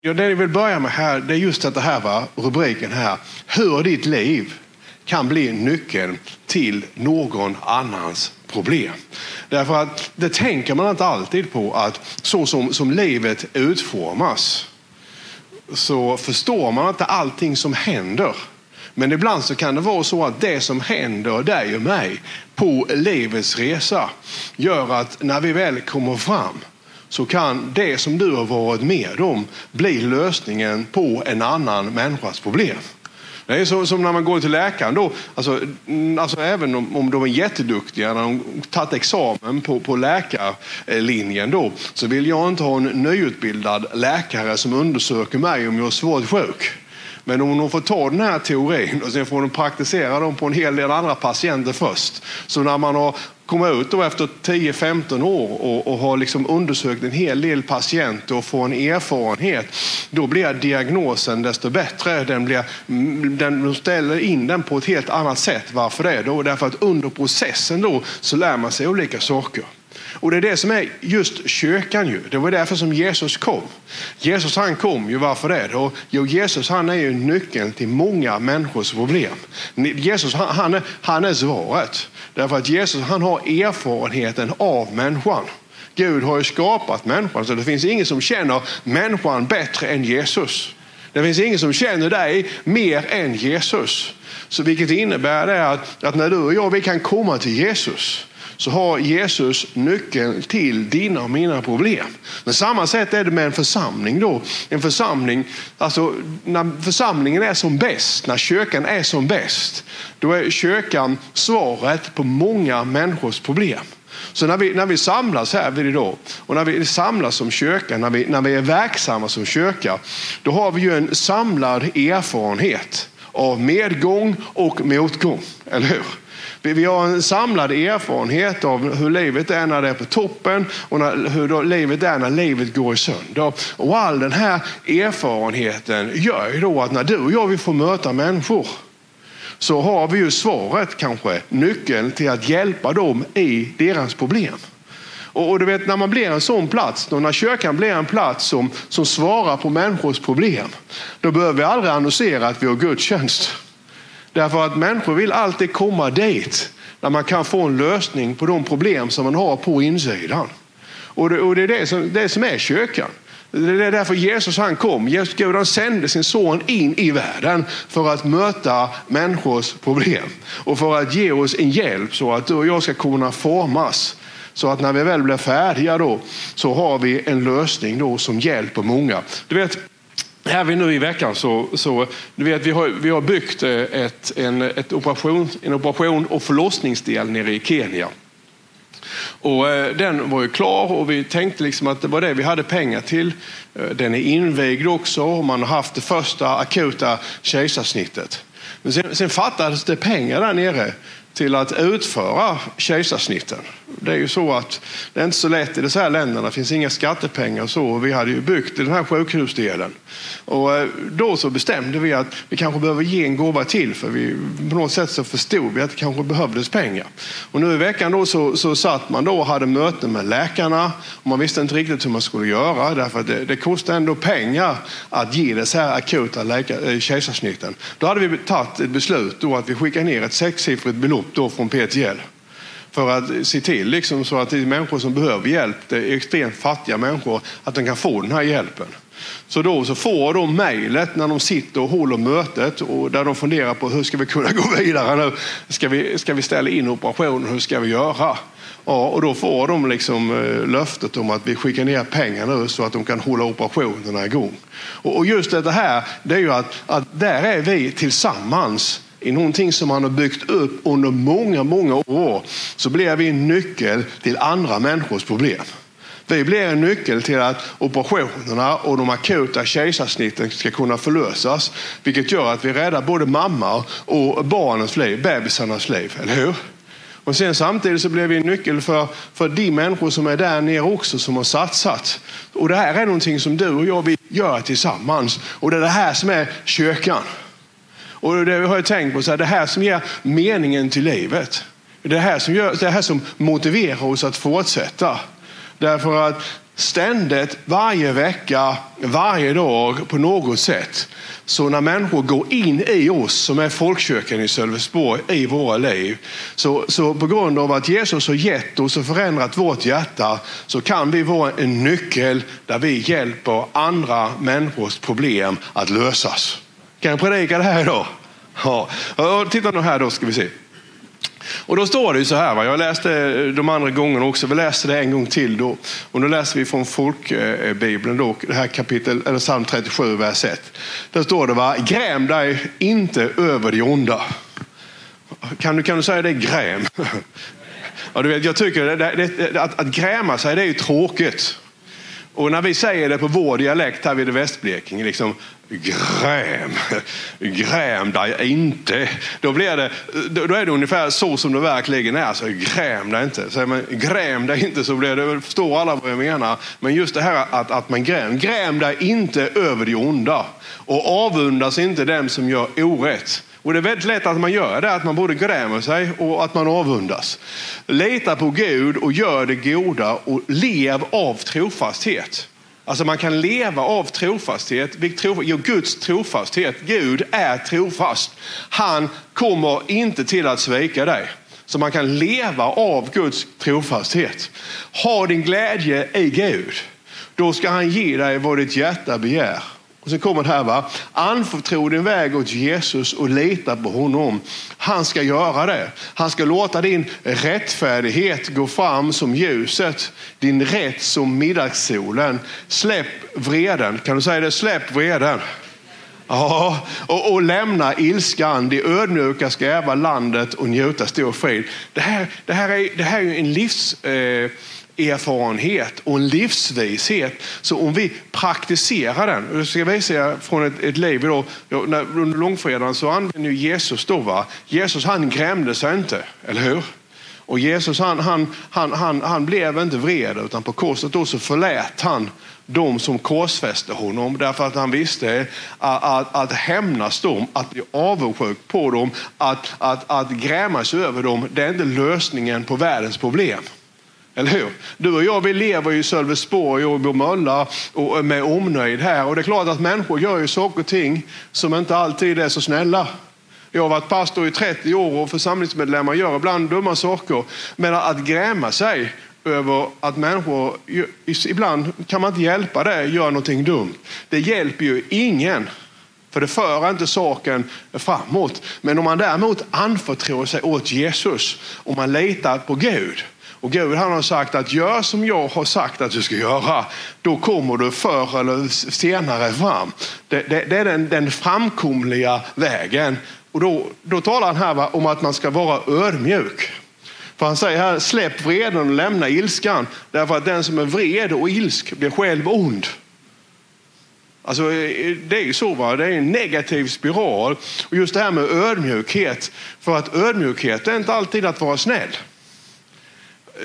Ja, det jag vill börja med här, det är just det här, va? rubriken här. Hur ditt liv kan bli nyckeln till någon annans problem. Därför att det tänker man inte alltid på att så som, som livet utformas så förstår man inte allting som händer. Men ibland så kan det vara så att det som händer dig och mig på livets resa gör att när vi väl kommer fram så kan det som du har varit med om bli lösningen på en annan människas problem. Det är så, som när man går till läkaren. Då, alltså, mm, alltså även om, om de är jätteduktiga, när de tagit examen på, på läkarlinjen, då, så vill jag inte ha en nyutbildad läkare som undersöker mig om jag är svårt sjuk. Men om de får ta den här teorin och sen får de praktisera dem på en hel del andra patienter först. Så när man har kommit ut då efter 10-15 år och, och har liksom undersökt en hel del patienter och får en erfarenhet, då blir diagnosen desto bättre. Den blir, den, de ställer in den på ett helt annat sätt. Varför det? Då? Därför att under processen då så lär man sig olika saker. Och det är det som är just kyrkan ju. Det var därför som Jesus kom. Jesus han kom ju, varför det? Och Jo, Jesus han är ju nyckeln till många människors problem. Jesus han, han, är, han är svaret. Därför att Jesus han har erfarenheten av människan. Gud har ju skapat människan så det finns ingen som känner människan bättre än Jesus. Det finns ingen som känner dig mer än Jesus. Så vilket innebär det att, att när du och jag vi kan komma till Jesus så har Jesus nyckeln till dina och mina problem. Men samma sätt är det med en församling. då. En församling, alltså när församlingen är som bäst, när kyrkan är som bäst, då är kyrkan svaret på många människors problem. Så när vi, när vi samlas här vid idag och när vi samlas som kyrka, när vi, när vi är verksamma som kyrka, då har vi ju en samlad erfarenhet av medgång och motgång, eller hur? Vi har en samlad erfarenhet av hur livet är när det är på toppen och när, hur livet är när livet går sönder. Och all den här erfarenheten gör ju då att när du och jag vill få möta människor så har vi ju svaret kanske, nyckeln till att hjälpa dem i deras problem. Och, och, du vet när man blir en sån plats, då när kyrkan blir en plats som, som svarar på människors problem, då behöver vi aldrig annonsera att vi har gudstjänst. Därför att människor vill alltid komma dit där man kan få en lösning på de problem som man har på insidan. Och det, och det är det som, det som är kyrkan. Det är därför Jesus han kom. Jesus Gud han sände sin son in i världen för att möta människors problem och för att ge oss en hjälp så att du och jag ska kunna formas. Så att när vi väl blir färdiga då så har vi en lösning då som hjälper många. Du vet, här vi nu i veckan så, så du vet, vi, har, vi har byggt eh, ett, en, ett operation, en operation och förlossningsdel nere i Kenya. Och eh, den var ju klar och vi tänkte liksom att det var det vi hade pengar till. Eh, den är invigd också och man har haft det första akuta kejsarsnittet. Men sen, sen fattades det pengar där nere till att utföra kejsarsnitten. Det är ju så att det är inte så lätt i de här länderna. Det finns inga skattepengar och så. Vi hade ju byggt den här sjukhusdelen. Och eh, då så bestämde vi att vi kanske behöver ge en gåva till för vi, på något sätt så förstod vi att det kanske behövdes pengar. Och nu i veckan då så, så satt man då och hade möten med läkarna och man visste inte riktigt hur man skulle göra därför att det, det kostar ändå pengar att ge de här akuta eh, kejsarsnitten. Då hade vi tagit ett beslut då att vi skickar ner ett sexsiffrigt belopp då från PTL. För att se till liksom så att de människor som behöver hjälp, det är extremt fattiga människor, att de kan få den här hjälpen. Så då så får de mejlet när de sitter och håller mötet och där de funderar på hur ska vi kunna gå vidare nu? Ska vi, ska vi ställa in operationen? Hur ska vi göra? Ja, och då får de liksom eh, löftet om att vi skickar ner pengar nu så att de kan hålla operationerna igång. Och just det här, det är ju att, att där är vi tillsammans i någonting som han har byggt upp under många, många år så blir vi en nyckel till andra människors problem. Vi blir en nyckel till att operationerna och de akuta kejsarsnitten ska kunna förlösas. Vilket gör att vi räddar både mamma och barnens liv, bebisarnas liv, eller hur? Och sen samtidigt så blir vi en nyckel för, för de människor som är där nere också som har satsat. Och det här är någonting som du och jag vill göra tillsammans. Och det är det här som är kyrkan. Och det har jag tänkt på, så här, det här som ger meningen till livet. Det här som, gör, det här som motiverar oss att fortsätta. Därför att Ständigt, varje vecka, varje dag på något sätt. Så när människor går in i oss som är folkkyrkan i Sölvesborg i våra liv. Så, så på grund av att Jesus har gett oss och förändrat vårt hjärta så kan vi vara en nyckel där vi hjälper andra människors problem att lösas. Kan jag predika det här idag? Ja. Titta nu här då ska vi se. Och då står det ju så här, va? jag läste eh, de andra gångerna också, vi läste det en gång till då. Och nu läser vi från folkbibeln, då, det här kapitel, eller psalm 37, vers 1. Där står det, va? gräm dig inte över det onda. Kan du, kan du säga det, gräm? Ja, du vet, jag tycker det, det, att, att gräma sig, det är ju tråkigt. Och när vi säger det på vår dialekt här vid Västblekinge, liksom, gräm, gräm dig inte. Då, blir det, då är det ungefär så som det verkligen är. Alltså, gräm dig inte. Säger man gräm dig inte så blir det, förstår alla vad jag menar. Men just det här att, att man gräm, gräm dig inte över det onda. Och avundas inte dem som gör orätt. Och det är väldigt lätt att man gör det, att man både grämer sig och att man avundas. Lita på Gud och gör det goda och lev av trofasthet. Alltså man kan leva av trofasthet. Jo, Guds trofasthet. Gud är trofast. Han kommer inte till att svika dig. Så man kan leva av Guds trofasthet. Ha din glädje i Gud. Då ska han ge dig vad ditt hjärta begär. Och så kommer det här, va? anförtro din väg åt Jesus och lita på honom. Han ska göra det. Han ska låta din rättfärdighet gå fram som ljuset, din rätt som middagssolen. Släpp vreden. Kan du säga det? Släpp vreden. Ja, och, och, lämna ilskan. De ödmjuka ska ärva landet och njuta stor frid. Det här, det här, är, det här är en livs... Eh, erfarenhet och en livsvishet. Så om vi praktiserar den, och jag ska visa från ett, ett liv idag, under långfredagen så använde Jesus då, va? Jesus han grämde sig inte, eller hur? Och Jesus han, han, han, han, han blev inte vred utan på korset då så förlät han de som korsfäste honom därför att han visste att, att, att hämnas dem, att bli avundsjuk på dem, att, att, att gräma sig över dem, det är inte lösningen på världens problem. Eller hur? Du och jag vi lever i Sölvesborg och Bromölla och med omnöjd här. Och det är klart att människor gör ju saker och ting som inte alltid är så snälla. Jag har varit pastor i 30 år och församlingsmedlemmar gör ibland dumma saker. Men att gräma sig över att människor, ibland kan man inte hjälpa det, gör någonting dumt. Det hjälper ju ingen. För det för inte saken framåt. Men om man däremot anförtror sig åt Jesus och man litar på Gud och Gud han har sagt att gör som jag har sagt att du ska göra. Då kommer du förr eller senare fram. Det, det, det är den, den framkomliga vägen. Och då, då talar han här va, om att man ska vara ödmjuk. För han säger här, släpp vreden och lämna ilskan. Därför att den som är vred och ilsk blir själv ond. Alltså, det är ju så, va? det är en negativ spiral. Och just det här med ödmjukhet. För att ödmjukhet är inte alltid att vara snäll.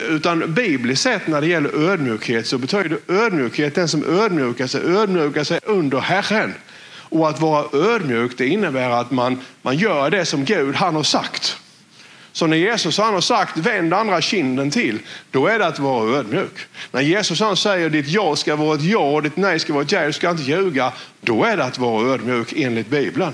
Utan bibliskt sett när det gäller ödmjukhet så betyder ödmjukhet den som ödmjukar sig, ödmjukar sig under Herren. Och att vara ödmjuk det innebär att man, man gör det som Gud han har sagt. Så när Jesus han har sagt vänd andra kinden till, då är det att vara ödmjuk. När Jesus han säger ditt ja ska vara ett ja och ditt nej ska vara ett ja, du ska inte ljuga, då är det att vara ödmjuk enligt Bibeln.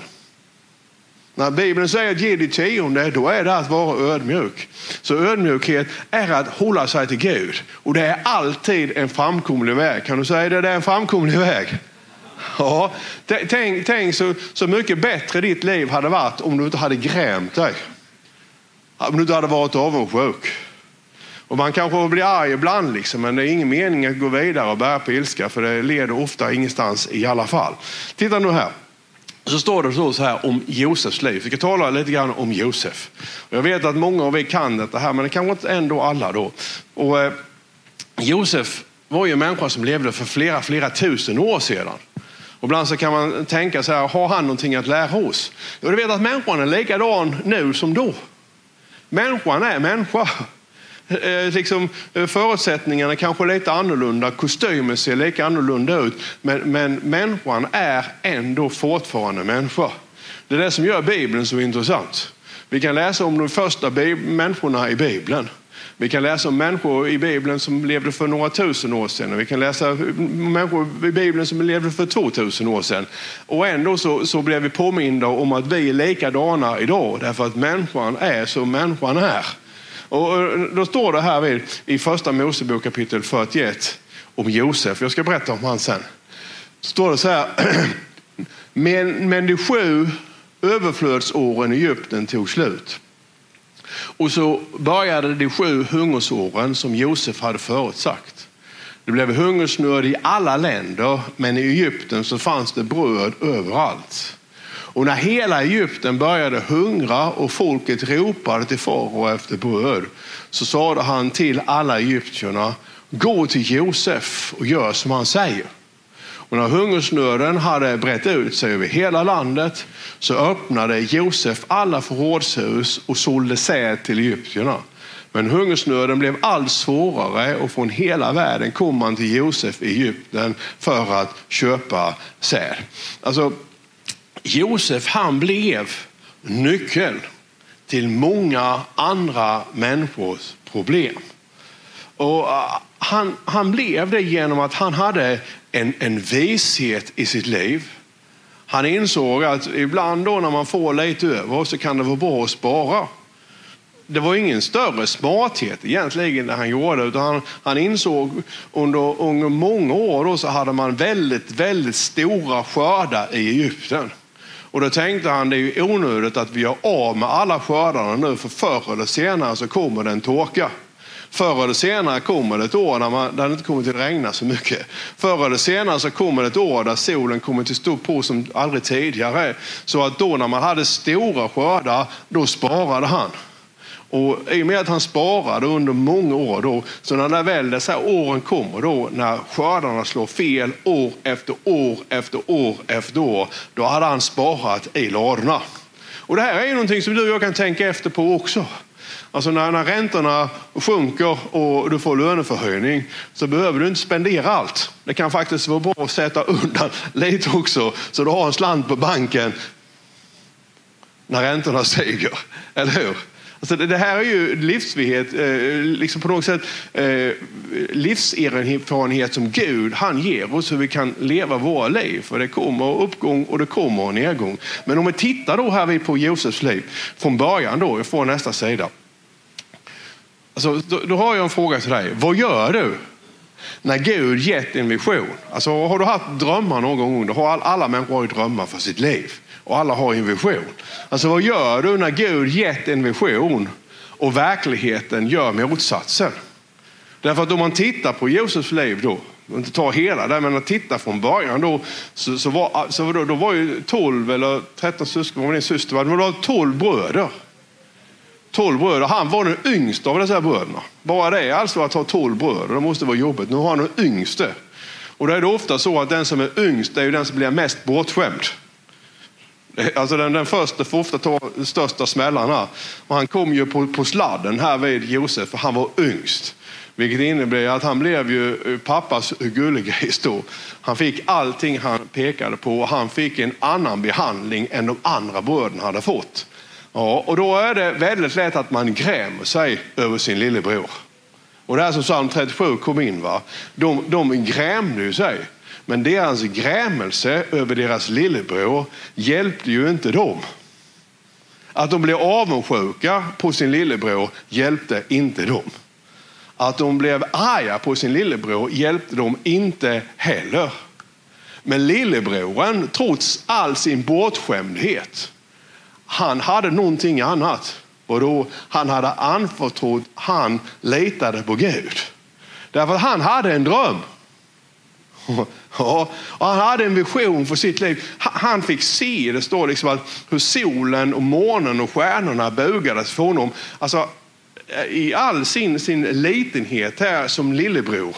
När Bibeln säger att ge ditt tionde, då är det att vara ödmjuk. Så ödmjukhet är att hålla sig till Gud. Och det är alltid en framkomlig väg. Kan du säga det? Det är en framkomlig väg. Ja, tänk, tänk så, så mycket bättre ditt liv hade varit om du inte hade grämt dig. Om du inte hade varit avundsjuk. Och man kanske blir arg ibland, liksom, men det är ingen mening att gå vidare och bära på ilska, för det leder ofta ingenstans i alla fall. Titta nu här så står det så här om Josefs liv. Vi ska tala lite grann om Josef. Jag vet att många av er kan detta här, men det kanske inte ändå alla då. Och, eh, Josef var ju en människa som levde för flera, flera tusen år sedan. Och ibland så kan man tänka så här, har han någonting att lära oss? Och du vet att människan är likadan nu som då. Människan är människa. Eh, liksom, eh, förutsättningarna kanske är lite annorlunda, kostymen ser lika annorlunda ut. Men, men människan är ändå fortfarande människa. Det är det som gör Bibeln så intressant. Vi kan läsa om de första människorna i Bibeln. Vi kan läsa om människor i Bibeln som levde för några tusen år sedan. Vi kan läsa om människor i Bibeln som levde för 2000 år sedan. Och ändå så, så blev vi påminda om att vi är likadana idag. Därför att människan är som människan är. Och då står det här vid, i första Mosebok kapitel 41 om Josef. Jag ska berätta om han sen. står det så här. Men, men de sju överflödsåren i Egypten tog slut. Och så började de sju hungersåren som Josef hade förutsagt. Det blev hungersnöd i alla länder, men i Egypten så fanns det bröd överallt. Och när hela Egypten började hungra och folket ropade till farao efter bröd, så sade han till alla egyptierna, gå till Josef och gör som han säger. Och när hungersnöden hade brett ut sig över hela landet så öppnade Josef alla förrådshus och sålde säd till egyptierna. Men hungersnöden blev allt svårare och från hela världen kom man till Josef i Egypten för att köpa säd. Alltså, Josef han blev nyckeln till många andra människors problem. Och eh, han, han blev det genom att han hade en, en vishet i sitt liv. Han insåg att ibland då när man får lite över så kan det vara bra att spara. Det var ingen större smarthet egentligen det han gjorde, utan han, han insåg under, under många år då så hade man väldigt, väldigt stora skördar i Egypten. Och då tänkte han det är ju onödigt att vi gör av med alla skördarna nu för förr eller senare så kommer det en torka. Förr eller senare kommer det ett år när, man, där det inte kommer att regna så mycket. Förr eller senare så kommer det ett år där solen kommer att stå på som aldrig tidigare. Så att då när man hade stora skördar, då sparade han. Och I och med att han sparade under många år, då, så när väl dessa åren kommer, då, när skördarna slår fel år efter år efter år efter år, då hade han sparat i ladorna. Och det här är ju någonting som du och jag kan tänka efter på också. Alltså när, när räntorna sjunker och du får löneförhöjning så behöver du inte spendera allt. Det kan faktiskt vara bra att sätta undan lite också så du har en slant på banken när räntorna stiger. Eller hur? Alltså det, här är ju livsvighet, eh, liksom på något sätt eh, livserfarenhet som Gud han ger oss hur vi kan leva våra liv. För det kommer uppgång och det kommer nedgång. Men om vi tittar då här på Josefs liv från början då, jag får nästa sida. Alltså, då, då, har jag en fråga till dig. Vad gör du när Gud gett en vision? Alltså, har du haft drömmar någon gång? Då har alla människor har drömmar för sitt liv och alla har en vision. Alltså, vad gör du när Gud gett en vision och verkligheten gör motsatsen? Därför att om man tittar på Josefs liv då, inte ta hela där, men att titta från början då, så, så var, så då, då var ju 12 eller 13 syskon, var det en syster, det var 12 bröder. 12 bröder. Han var den yngsta av dessa bröderna. Bara det alltså att ha 12 bröder, det måste vara jobbigt. Nu har han den yngste. Och då är det ofta så att den som är yngst är ju den som blir mest bortskämd. Alltså den, den första får ofta ta största smällarna. Och han kom ju på, på sladden här vid Josef, för han var yngst. Vilket innebär att han blev ju eh, pappas gullegris då. Han fick allting han pekade på och han fick en annan behandling än de andra bröderna hade fått. Ja, och då är det väldigt lätt att man grämer sig över sin lillebror. Och det här som psalm 37 kom in, va? De, de grämde sig. Men deras grämelse över deras lillebror hjälpte ju inte dem. Att de blev avundsjuka på sin lillebror hjälpte inte dem. Att de blev arga på sin lillebror hjälpte dem inte heller. Men lillebroren, trots all sin bortskämdhet, han hade någonting annat. Och då han hade anförtrott, han litade på Gud. Därför att han hade en dröm. Ja, han hade en vision för sitt liv. Han fick se, det står liksom att hur solen och månen och stjärnorna bugades för honom. Alltså, eh, I all sin, sin litenhet här som lillebror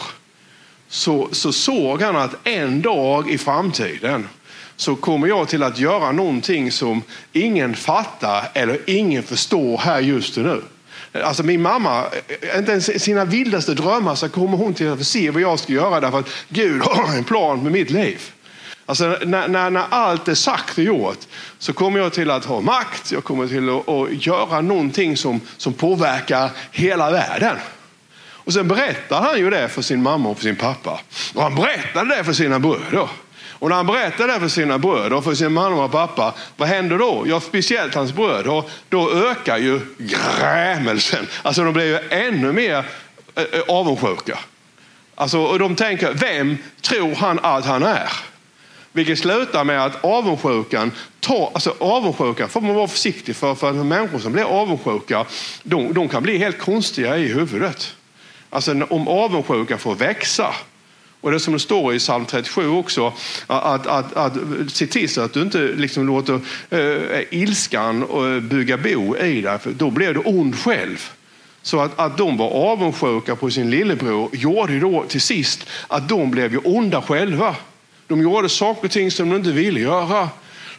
så, så såg han att en dag i framtiden så kommer jag till att göra någonting som ingen fattar eller ingen förstår här just nu. Alltså min mamma, inte ens sina vildaste drömmar så kommer hon till att se vad jag ska göra därför att Gud har en plan med mitt liv. Alltså när, när, när, allt är sagt och gjort så kommer jag till att ha makt. Jag kommer till att, att göra någonting som, som påverkar hela världen. Och sen berättar han ju det för sin mamma och för sin pappa. Och han berättade det för sina bröder. Och när han berättar det för sina bröder för sin mamma och pappa, vad händer då? Ja, speciellt hans bröder. Då ökar ju grämelsen. Alltså de blir ju ännu mer eh, eh, avundsjuka. Alltså, och de tänker, vem tror han att han är? Vilket slutar med att avundsjukan, tar, alltså avundsjukan får man vara försiktig för, för människor som blir avundsjuka, de, de kan bli helt konstiga i huvudet. Alltså om avundsjukan får växa, och det som det står i psalm 37 också, att, att, att, se till så att du inte liksom låter äh, ilskan eh, bygga bo i dig, för då blir du ond själv. Så att, att de var avundsjuka på sin lillebror gjorde då till sist att de blev ju onda själva. De gjorde saker och ting som de inte ville göra.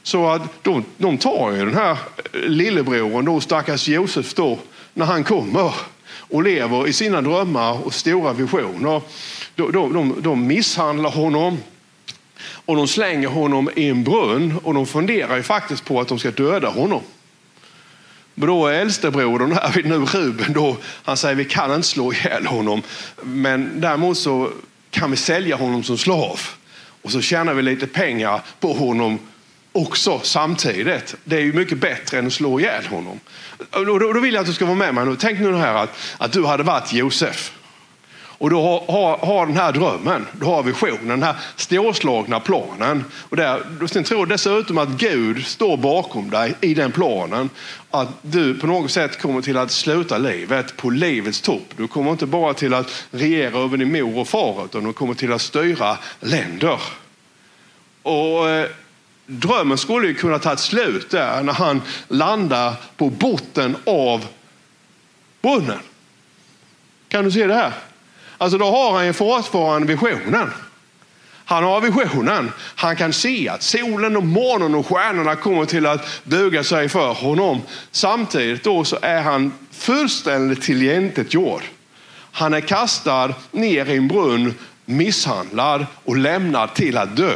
Så att de, de tar ju den här eh, lillebroren, då stackars Josef då, när han kommer och lever i sina drömmar och stora visioner. De, de, de, misshandlar honom och de slänger honom i en brunn och de funderar ju faktiskt på att de ska döda honom. Men då är äldstebrodern här nu, Ruben, då, han säger vi kan inte slå ihjäl honom. Men däremot så kan vi sälja honom som slav. Och så tjänar vi lite pengar på honom också samtidigt. Det är ju mycket bättre än att slå ihjäl honom. Och då, vill jag att du ska vara med mig nu. Tänk nu här att, att du hade varit Josef. Och du har, har, har den här drömmen, du har visionen, den här storslagna planen. Och där, sen tror dessutom att Gud står bakom dig i den planen. Att du på något sätt kommer till att sluta livet på livets topp. Du kommer inte bara till att regera över din mor och far, utan du kommer till att styra länder. Och eh, Drömmen skulle ju kunna ta ett slut där när han landar på botten av brunnen. Kan du se det här? Alltså då har han ju fortfarande visionen. Han har visionen. Han kan se att solen och månen och stjärnorna kommer till att buga sig för honom. Samtidigt då så är han fullständigt tillintetgjord. Han är kastad ner i en brunn, misshandlad och lämnad till att dö.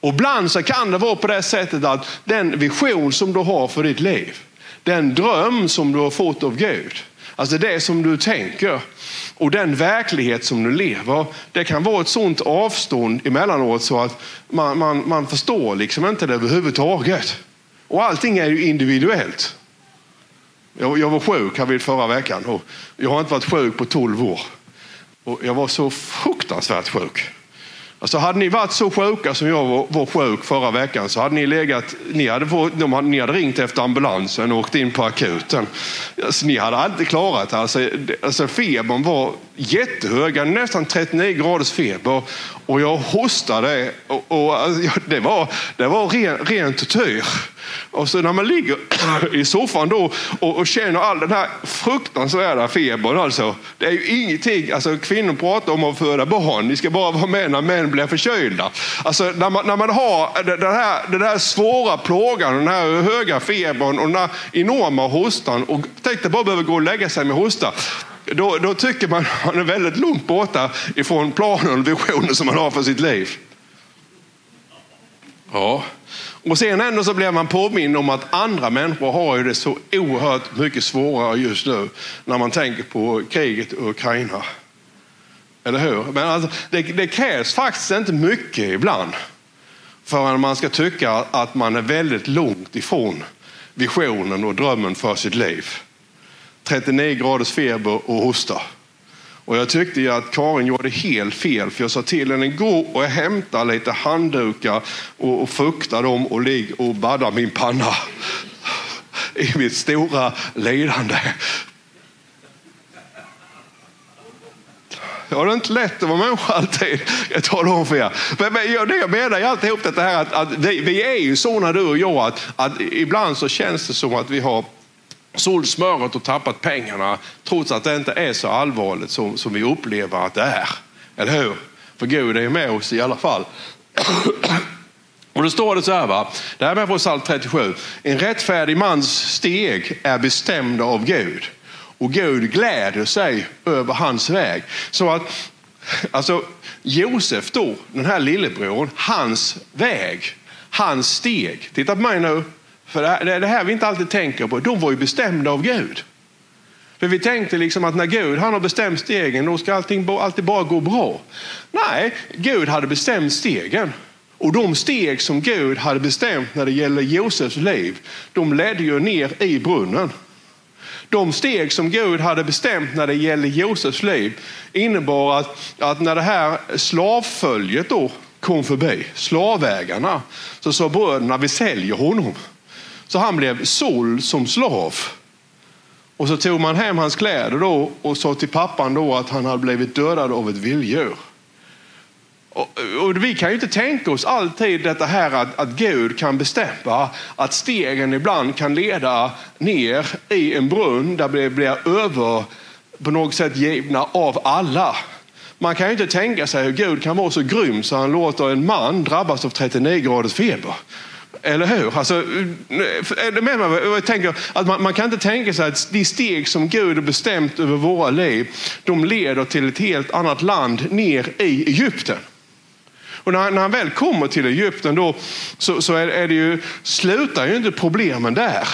Och ibland så kan det vara på det sättet att den vision som du har för ditt liv, den dröm som du har fått av Gud, alltså det som du tänker och den verklighet som du lever, det kan vara ett sånt avstånd emellanåt så att man, man, man förstår liksom inte det överhuvudtaget. Och allting är ju individuellt. Jag, jag var sjuk här vid förra veckan och jag har inte varit sjuk på 12 år. Och jag var så fruktansvärt sjuk. Alltså hade ni varit så sjuka som jag var, var sjuk förra veckan så hade ni legat, ni hade, fått, de hade, ni hade ringt efter ambulansen och åkt in på akuten. Alltså, ni hade inte klarat det. Alltså, alltså febern var jättehög, nästan 39 graders feber och jag hostade och, och alltså, det var, det var ren, ren tortyr. Och så när man ligger i soffan då och, och känner all den här fruktansvärda febern. Alltså, det är ju ingenting, alltså, kvinnor pratar om att föda barn, ni ska bara vara med när män blir förkylda. Alltså, när, man, när man har den här, den här svåra plågan, den här höga febern och den här enorma hostan och tänk dig bara behöva gå och lägga sig med hosta. Då, då tycker man att man är väldigt långt borta ifrån planen och visionen som man har för sitt liv. Ja, och sen ändå så blir man påmind om att andra människor har ju det så oerhört mycket svårare just nu när man tänker på kriget i Ukraina. Eller hur? Men alltså, det, det krävs faktiskt inte mycket ibland för att man ska tycka att man är väldigt långt ifrån visionen och drömmen för sitt liv. 39 graders feber och hosta. Och jag tyckte ju att Karin gjorde helt fel för jag sa till henne gå och hämta lite handdukar och, och fukta dem och ligg och badda min panna i mitt stora lidande. Ja, det är inte lätt att vara människa alltid. Jag talar om för er. Men, men det jag menar i alltihop det här att, att vi, vi, är ju sådana du och jag att, att ibland så känns det som att vi har sålt smöret och tappat pengarna trots att det inte är så allvarligt som, som vi upplever att det är. Eller hur? För Gud är med oss i alla fall. Och då står det så här, va? det här är från psalm 37. En rättfärdig mans steg är bestämda av Gud och Gud gläder sig över hans väg. Så att Alltså, Josef då, den här lillebror, hans väg, hans steg. Titta på mig nu, för det är det här vi inte alltid tänker på. De var ju bestämda av Gud. För vi tänkte liksom att när Gud han har bestämt stegen, då ska allting alltid bara gå bra. Nej, Gud hade bestämt stegen. Och de steg som Gud hade bestämt när det gäller Josefs liv, de ledde ju ner i brunnen. De steg som Gud hade bestämt när det gäller Josefs liv innebar att, att när det här slavföljet då kom förbi, slavägarna, så sa bröderna vi säljer honom. Så han blev såld som slav. Och så tog man hem hans kläder då och sa till pappan då att han hade blivit dödad av ett vilddjur. Och, och, vi kan ju inte tänka oss alltid detta här att, att Gud kan bestämma att stegen ibland kan leda ner i en brunn där vi blir över på något sätt givna av alla. Man kan ju inte tänka sig hur Gud kan vara så grym så han låter en man drabbas av 39 graders feber. Eller hur? Alltså, är det med mig? Jag tänker att man, man, kan inte tänka sig att de steg som Gud har bestämt över våra liv, de leder till ett helt annat land ner i Egypten. Och när, när han väl kommer till Egypten då, så, så är, är, det ju, slutar ju inte problemen där.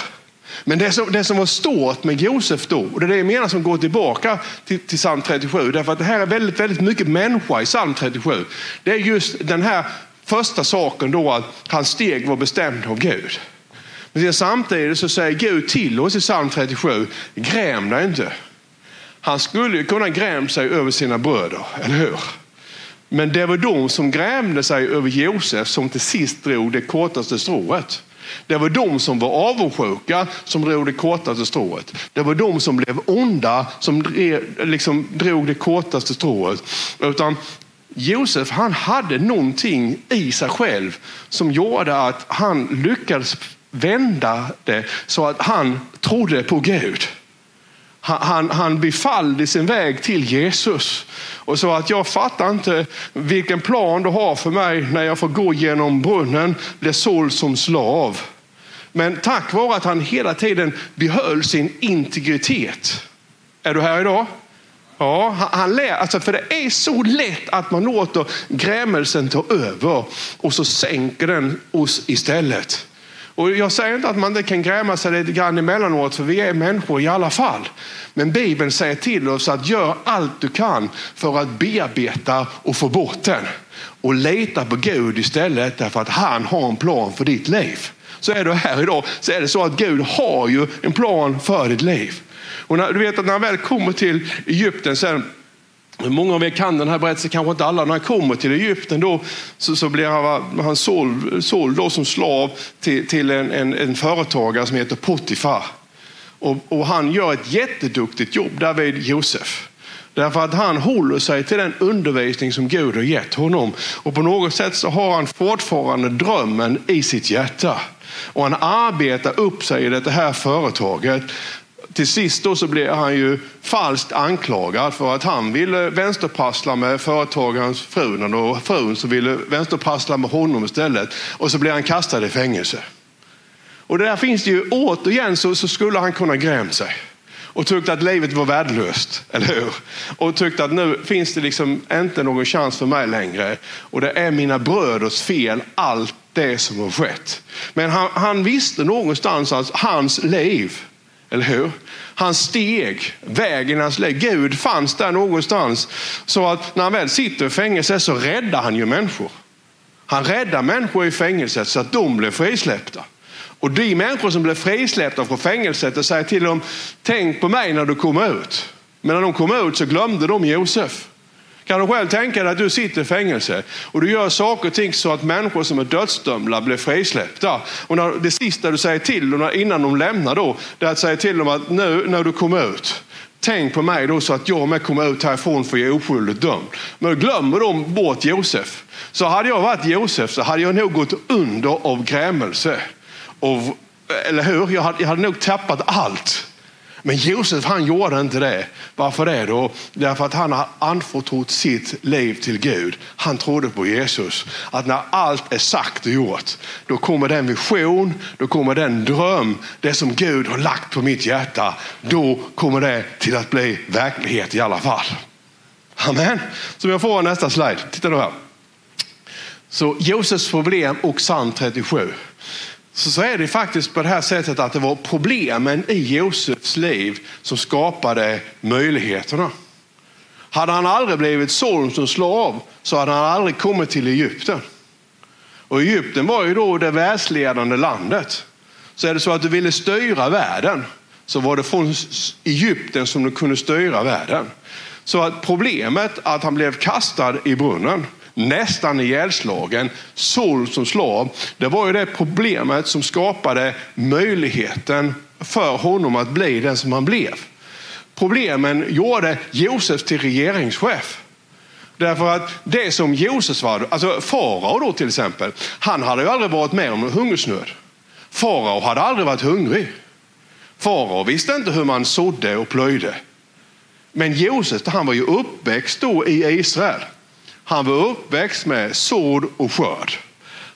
Men det som, det som var stort med Josef då, och det är det jag menar som går tillbaka till, till psalm 37, därför att det här är väldigt, väldigt mycket människa i psalm 37. Det är just den här första saken då att hans steg var bestämd av Gud. Men samtidigt så säger Gud till oss i psalm 37, gräm dig inte. Han skulle ju kunna gräma sig över sina bröder, eller hur? Men det var de som grämde sig över Josef som till sist drog det kortaste strået. Det var de som var avundsjuka som drog det kortaste strået. Det var de som blev onda som liksom drog det kortaste strået. Utan Josef han hade någonting i sig själv som gjorde att han lyckades vända det så att han trodde på Gud. Han, han befallde sin väg till Jesus och sa att jag fattar inte vilken plan du har för mig när jag får gå genom brunnen, bli såld som slav. Men tack vare att han hela tiden behöll sin integritet. Är du här idag? Ja, han lär, alltså för det är så lätt att man låter grämelsen ta över och så sänker den oss istället. Och jag säger inte att man inte kan gräma sig lite grann emellanåt, för vi är människor i alla fall. Men Bibeln säger till oss att gör allt du kan för att bearbeta och få bort den. Och leta på Gud istället därför att han har en plan för ditt liv. Så är du här idag så är det så att Gud har ju en plan för ditt liv. Och när, du vet att när han väl kommer till Egypten sen Många av er kan den här berättelsen, kanske inte alla. När han kommer till Egypten då, så, så blir han, han såld, såld då som slav till, till en, en, en företagare som heter Potifar. Och, och, han gör ett jätteduktigt jobb där vid Josef. Därför att han håller sig till den undervisning som Gud har gett honom. Och på något sätt så har han fortfarande drömmen i sitt hjärta. Och han arbetar upp sig i det här företaget till sist då så blev han ju falskt anklagad för att han ville vänsterprassla med företagarens fru och frun så ville vänsterprassla med honom istället. Och så blev han kastad i fängelse. Och där finns det ju återigen så, så skulle han kunna grämt sig och tyckte att livet var värdelöst, eller hur? Och tyckte att nu finns det liksom inte någon chans för mig längre. Och det är mina bröders fel, allt det som har skett. Men han, han visste någonstans att hans liv eller hur? Han steg vägen hans liv. Gud fanns där någonstans. Så att när han väl sitter i fängelse så räddar han ju människor. Han räddar människor i fängelset så att de blir frisläppta. Och de människor som blev frisläppta från fängelset och säger till dem, tänk på mig när du kommer ut. Men när de kom ut så glömde de Josef. Kan du själv tänka dig att du sitter i fängelse och du gör saker och ting så att människor som är dödsdömda blir frisläppta. Och när, det sista du säger till dem innan de lämnar då, det är att säga till dem att nu när du kommer ut, tänk på mig då så att jag med kommer ut härifrån för jag är oskyldigt dömd. Men glömmer de bort Josef, så hade jag varit Josef så hade jag nog gått under av grämelse. Av, eller hur? Jag hade, jag hade nog tappat allt. Men Josef han gjorde inte det. Varför det då? Därför att han har anförtrott sitt liv till Gud. Han trodde på Jesus. Att när allt är sagt och gjort, då kommer den vision, då kommer den dröm, det som Gud har lagt på mitt hjärta. Då kommer det till att bli verklighet i alla fall. Amen. Så jag får nästa slide. Titta då här. Så Josefs problem och psalm 37. Så, så är det faktiskt på det här sättet att det var problemen i Josefs liv som skapade möjligheterna. Hade han aldrig blivit såld som slav så hade han aldrig kommit till Egypten. Och Egypten var ju då det världsledande landet. Så är det så att du ville styra världen så var det från Egypten som du kunde styra världen. Så att problemet att han blev kastad i brunnen, nästan ihjälslagen, såld som slav, det var ju det problemet som skapade möjligheten för honom att bli den som han blev. Problemen gjorde Josef till regeringschef. Därför att det som Josef var, alltså farao då till exempel, han hade ju aldrig varit med om hungersnöd. Farao hade aldrig varit hungrig. Farao visste inte hur man sådde och plöjde. Men Josef, han var ju uppväxt då i Israel. Han var uppväxt med sådd och skörd.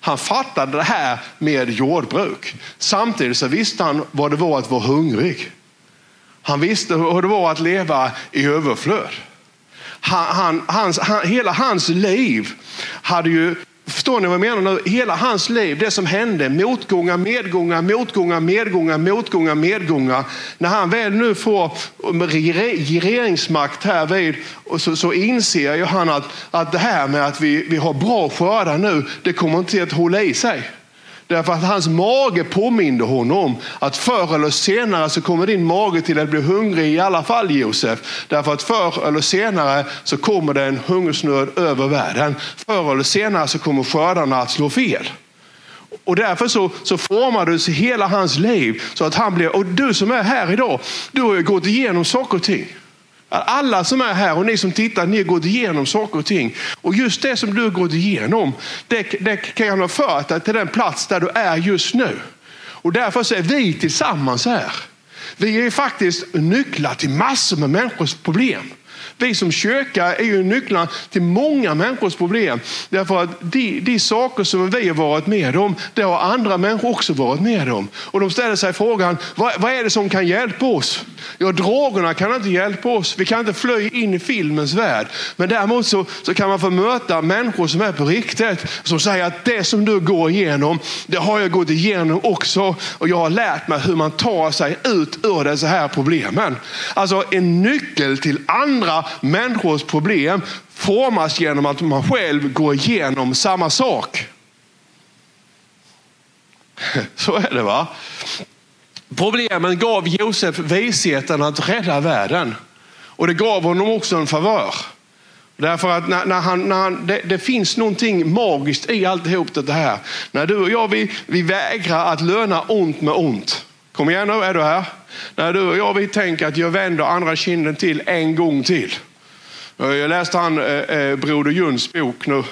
Han fattade det här med jordbruk. Samtidigt så visste han vad det var att vara hungrig. Han visste hur det var att leva i överflöd. Han, han, hans, han, hela hans liv hade ju Förstår ni vad jag menar nu? Hela hans liv, det som hände, motgångar, medgångar, motgångar, medgångar, motgångar, medgångar. När han väl nu får regeringsmakt här vid, så, så inser ju han att, att det här med att vi, vi har bra skördar nu, det kommer inte att hålla i sig. Därför att hans mage påminde honom att förr eller senare så kommer din mage till att bli hungrig i alla fall Josef. Därför att förr eller senare så kommer det en hungersnöd över världen. Förr eller senare så kommer skördarna att slå fel. Och därför så, så formades hela hans liv så att han blev, och du som är här idag, du har ju gått igenom saker och ting. Alla som är här och ni som tittar, ni har gått igenom saker och ting. Och just det som du har gått igenom, det, det kan ha fört dig till den plats där du är just nu. Och därför så är vi tillsammans här. Vi är faktiskt nycklar till massor med människors problem. Vi som kyrka är ju nycklarna till många människors problem. Därför att de, de saker som vi har varit med om, det har andra människor också varit med om. Och de ställer sig frågan, vad, vad är det som kan hjälpa oss? Ja, drogerna kan inte hjälpa oss. Vi kan inte fly in i filmens värld. Men däremot så, så kan man få möta människor som är på riktigt. Som säger att det som du går igenom, det har jag gått igenom också. Och jag har lärt mig hur man tar sig ut ur dessa här problemen. Alltså en nyckel till andra människors problem formas genom att man själv går igenom samma sak. Så är det va? Problemen gav Josef visheten att rädda världen. Och det gav honom också en favör. Därför att när, när han, när han, det, det, finns någonting magiskt i alltihop det här. När du och jag vi, vi vägrar att löna ont med ont. Kom igen nu, är du här? När du och jag vi tänker att jag vänder andra kinden till en gång till. Eh, jag läste han, eh, eh Broder Juns bok nu,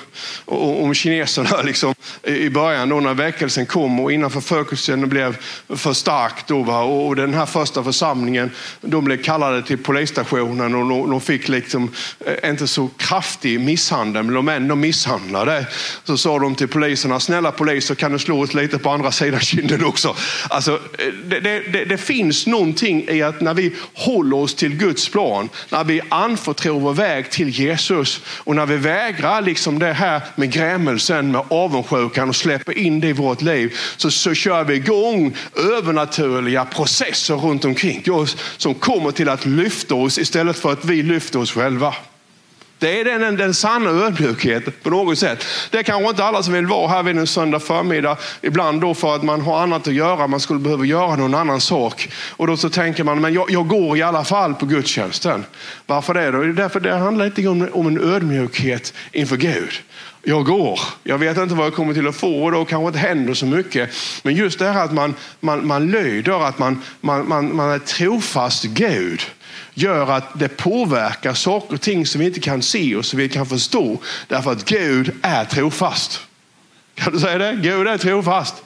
om kineserna liksom, i början då när väckelsen kom och innan förföljelsen blev för stark. Då, va? Och den här första församlingen de blev kallade till polisstationen och de, de fick liksom, eh, inte så kraftig misshandel, men de ändå misshandlade. Så sa de till poliserna, snälla poliser kan du slå oss lite på andra sidan kinden också. Alltså, eh, det, det, det finns någonting i att när vi håller oss till Guds plan, när vi anförtror vår väg väg till Jesus. Och när vi vägrar liksom det här med grämelsen, med avundsjukan och släpper in det i vårt liv så, så kör vi igång övernaturliga processer runt omkring oss som kommer till att lyfta oss istället för att vi lyfter oss själva. Det är den, den sanna ödmjukheten på något sätt. Det är kanske inte alla som vill vara här vid en söndag förmiddag. Ibland då för att man har annat att göra. Man skulle behöva göra någon annan sak. Och då så tänker man, men jag, jag går i alla fall på gudstjänsten. Varför det då? Det är därför det handlar lite om, om en ödmjukhet inför Gud jag går. Jag vet inte vad jag kommer till att få och då kanske inte händer så mycket. Men just det här att man, man, man lyder, att man, man, man, man är trofast Gud gör att det påverkar saker och ting som vi inte kan se och som vi kan förstå. Därför att Gud är trofast. Kan du säga det? Gud är trofast.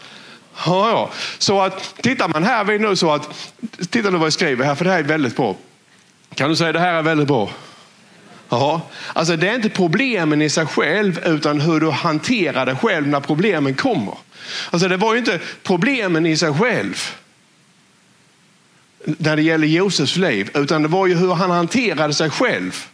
Ja, ja. Så att tittar man här vid nu så att, titta nu vad jag skriver här för det här är väldigt bra. Kan du säga det här är väldigt bra? Ja, alltså det är inte problemen i sig själv utan hur du hanterar det själv när problemen kommer. Alltså det var ju inte problemen i sig själv när det gäller Josefs liv, utan det var ju hur han hanterade sig själv.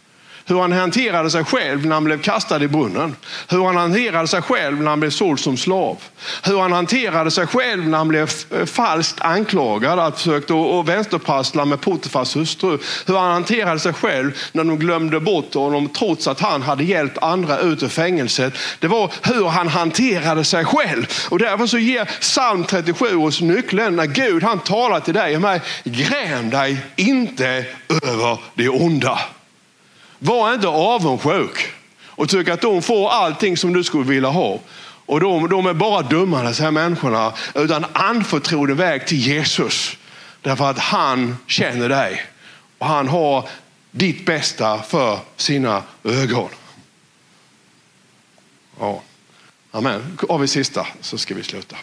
Hur han hanterade sig själv när han blev kastad i brunnen. Hur han hanterade sig själv när han blev såld som slav. Hur han hanterade sig själv när han blev falskt anklagad att försökte vänsterprassla med Potifars hustru. Hur han hanterade sig själv när de glömde bort honom trots att han hade hjälpt andra ut ur fängelset. Det var hur han hanterade sig själv. Och därför så ger psalm 37 oss nyckeln när Gud han talar till dig och mig. Gräm dig inte över det onda. Var inte avundsjuk och tyck att de får allting som du skulle vilja ha. Och de, de är bara dumma dessa här människorna. Utan anförtro din väg till Jesus. Därför att han känner dig. Och han har ditt bästa för sina ögon. Ja. Amen. Har vi sista så ska vi sluta.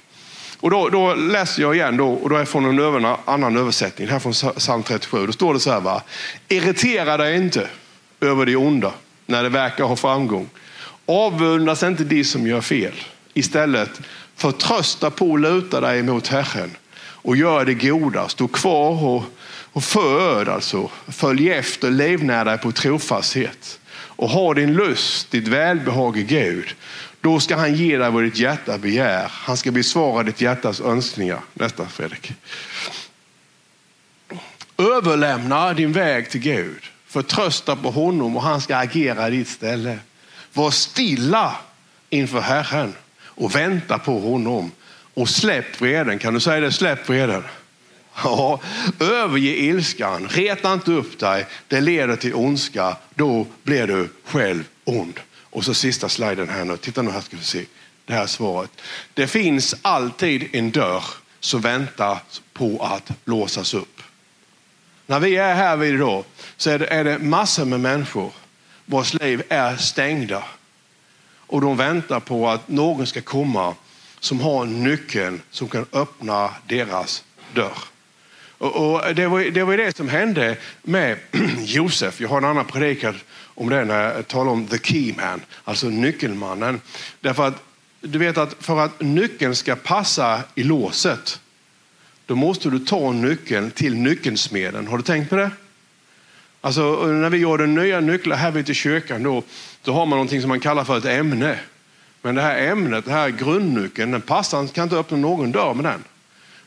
Och då, då läser jag igen då, och då är från en över, annan översättning, här från psalm 37. Då står det så här, va? irritera dig inte över det onda när det verkar ha framgång. Avundas inte de som gör fel. Istället förtrösta på och luta dig mot Herren och gör det goda. Stå kvar och, och föröd alltså. Följ efter, levnär dig på trofasthet och ha din lust, ditt välbehag i Gud. Då ska han ge dig vad ditt hjärta begär. Han ska besvara ditt hjärtas önskningar. Nästa Fredrik. Överlämna din väg till Gud. Förtrösta på honom och han ska agera i ditt ställe. Var stilla inför Herren och vänta på honom. Och släpp vreden. Kan du säga det? Släpp vreden. Ja, överge ilskan, reta inte upp dig, det leder till ondska, då blir du själv ond. Och så sista sliden här nu, titta nu här ska vi se det här svaret. Det finns alltid en dörr som väntar på att låsas upp. När vi är här vid idag så är det, är det massor med människor vars liv är stängda. Och de väntar på att någon ska komma som har nyckeln som kan öppna deras dörr. Och, och det, var, det var det som hände med Josef. Jag har en annan predikan om det när jag talar om the key man, alltså nyckelmannen. Därför att du vet att för att nyckeln ska passa i låset, då måste du ta nyckeln till nyckelsmeden. Har du tänkt på det? Alltså när vi gjorde nya nycklar här vid kyrkan då, då har man någonting som man kallar för ett ämne. Men det här ämnet, den här grundnyckeln, den passar, kan inte öppna någon dörr med den.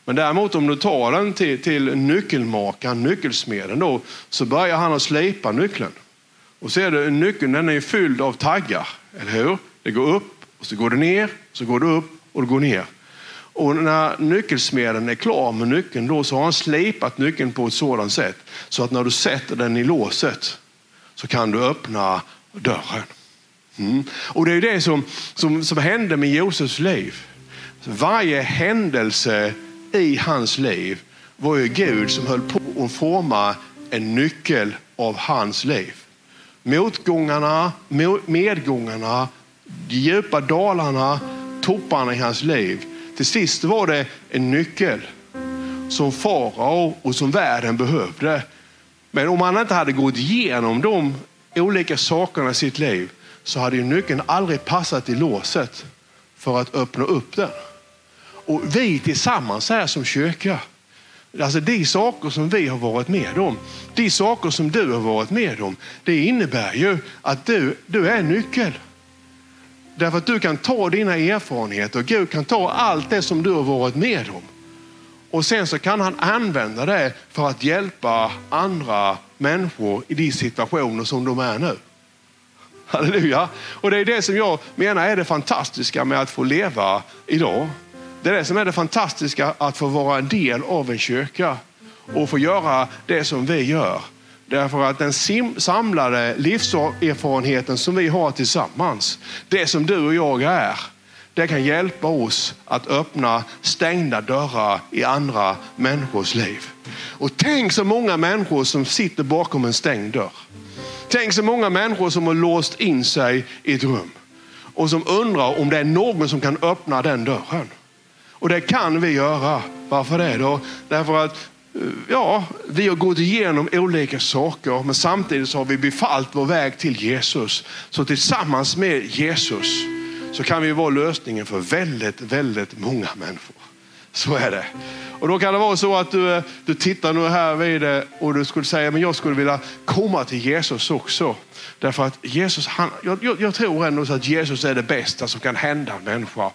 Men däremot om du tar den till, till nyckelmakaren, nyckelsmeden, då, så börjar han att slipa nyckeln. Och ser du, nyckeln den är fylld av taggar, eller hur? Det går upp, och så går det ner, så går det upp och det går ner. Och när nyckelsmeden är klar med nyckeln då så har han slipat nyckeln på ett sådant sätt så att när du sätter den i låset så kan du öppna dörren. Mm. Och det är det som, som, som hände med Josefs liv. Varje händelse i hans liv var ju Gud som höll på att forma en nyckel av hans liv. Motgångarna, medgångarna, de djupa dalarna, topparna i hans liv. Till sist var det en nyckel som farao och som världen behövde. Men om han inte hade gått igenom de olika sakerna i sitt liv så hade nyckeln aldrig passat i låset för att öppna upp den. Och vi tillsammans här som kyrka, alltså de saker som vi har varit med om, de saker som du har varit med om, det innebär ju att du, du är nyckel. Därför att du kan ta dina erfarenheter och Gud kan ta allt det som du har varit med om. Och sen så kan han använda det för att hjälpa andra människor i de situationer som de är nu. Halleluja. Och det är det som jag menar är det fantastiska med att få leva idag. Det är det som är det fantastiska att få vara en del av en kyrka och få göra det som vi gör. Därför att den samlade livserfarenheten som vi har tillsammans, det som du och jag är, det kan hjälpa oss att öppna stängda dörrar i andra människors liv. Och tänk så många människor som sitter bakom en stängd dörr. Tänk så många människor som har låst in sig i ett rum och som undrar om det är någon som kan öppna den dörren. Och det kan vi göra. Varför det då? Därför att ja, vi har gått igenom olika saker, men samtidigt så har vi befallt vår väg till Jesus. Så tillsammans med Jesus så kan vi vara lösningen för väldigt, väldigt många människor. Så är det. Och då kan det vara så att du, eh, du tittar nu här vid det och du skulle säga, men jag skulle vilja komma till Jesus också. Därför att Jesus, han, jag, jag tror ändå att Jesus är det bästa som kan hända en människa.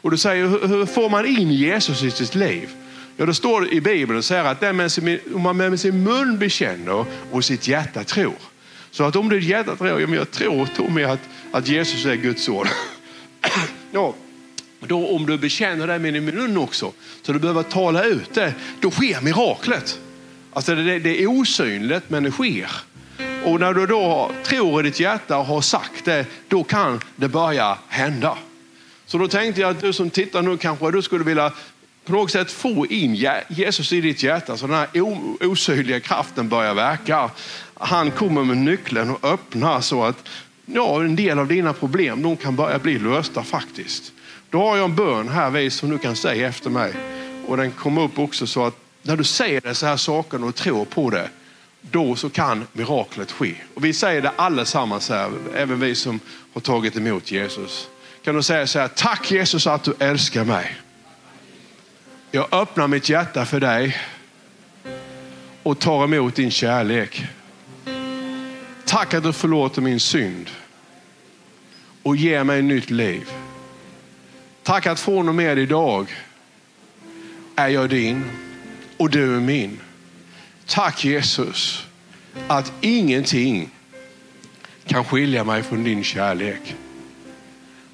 Och du säger, hur, hur får man in Jesus i sitt liv? Ja, det står i Bibeln och säger att den med sin, om man med sin mun bekänner och sitt hjärta tror. Så att om ditt hjärta tror, ja, men jag tror Tommy att, att Jesus är Guds son. ja, då om du bekänner det med din mun också, så du behöver tala ut det, då sker miraklet. Alltså det, det är osynligt men det sker. Och när du då tror i ditt hjärta och har sagt det, då kan det börja hända. Så då tänkte jag att du som tittar nu kanske du skulle vilja på något sätt få in Jesus i ditt hjärta så den här osynliga kraften börjar verka. Han kommer med nyckeln och öppnar så att ja, en del av dina problem de kan börja bli lösta faktiskt. Då har jag en bön här som du kan säga efter mig. Och den kommer upp också så att när du säger dessa här sakerna och tror på det, då så kan miraklet ske. Och vi säger det allesammans här, även vi som har tagit emot Jesus. Kan du säga så här, tack Jesus att du älskar mig. Jag öppnar mitt hjärta för dig och tar emot din kärlek. Tack att du förlåter min synd och ger mig ett nytt liv. Tack att från och med idag är jag din och du är min. Tack Jesus att ingenting kan skilja mig från din kärlek.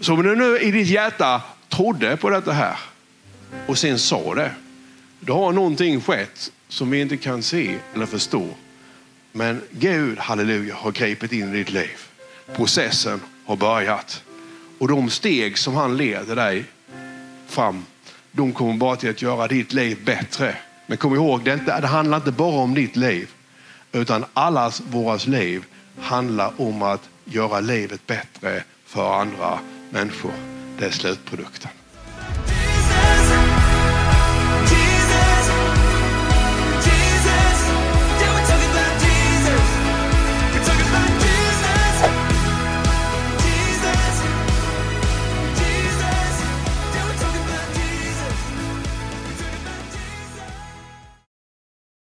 Så om du nu i ditt hjärta trodde på detta här och sen sa det, då har någonting skett som vi inte kan se eller förstå. Men Gud, halleluja, har gripit in i ditt liv. Processen har börjat. Och de steg som han leder dig fram, de kommer bara till att göra ditt liv bättre. Men kom ihåg, det, inte, det handlar inte bara om ditt liv, utan allas våras liv handlar om att göra livet bättre för andra människor. Det är slutprodukten.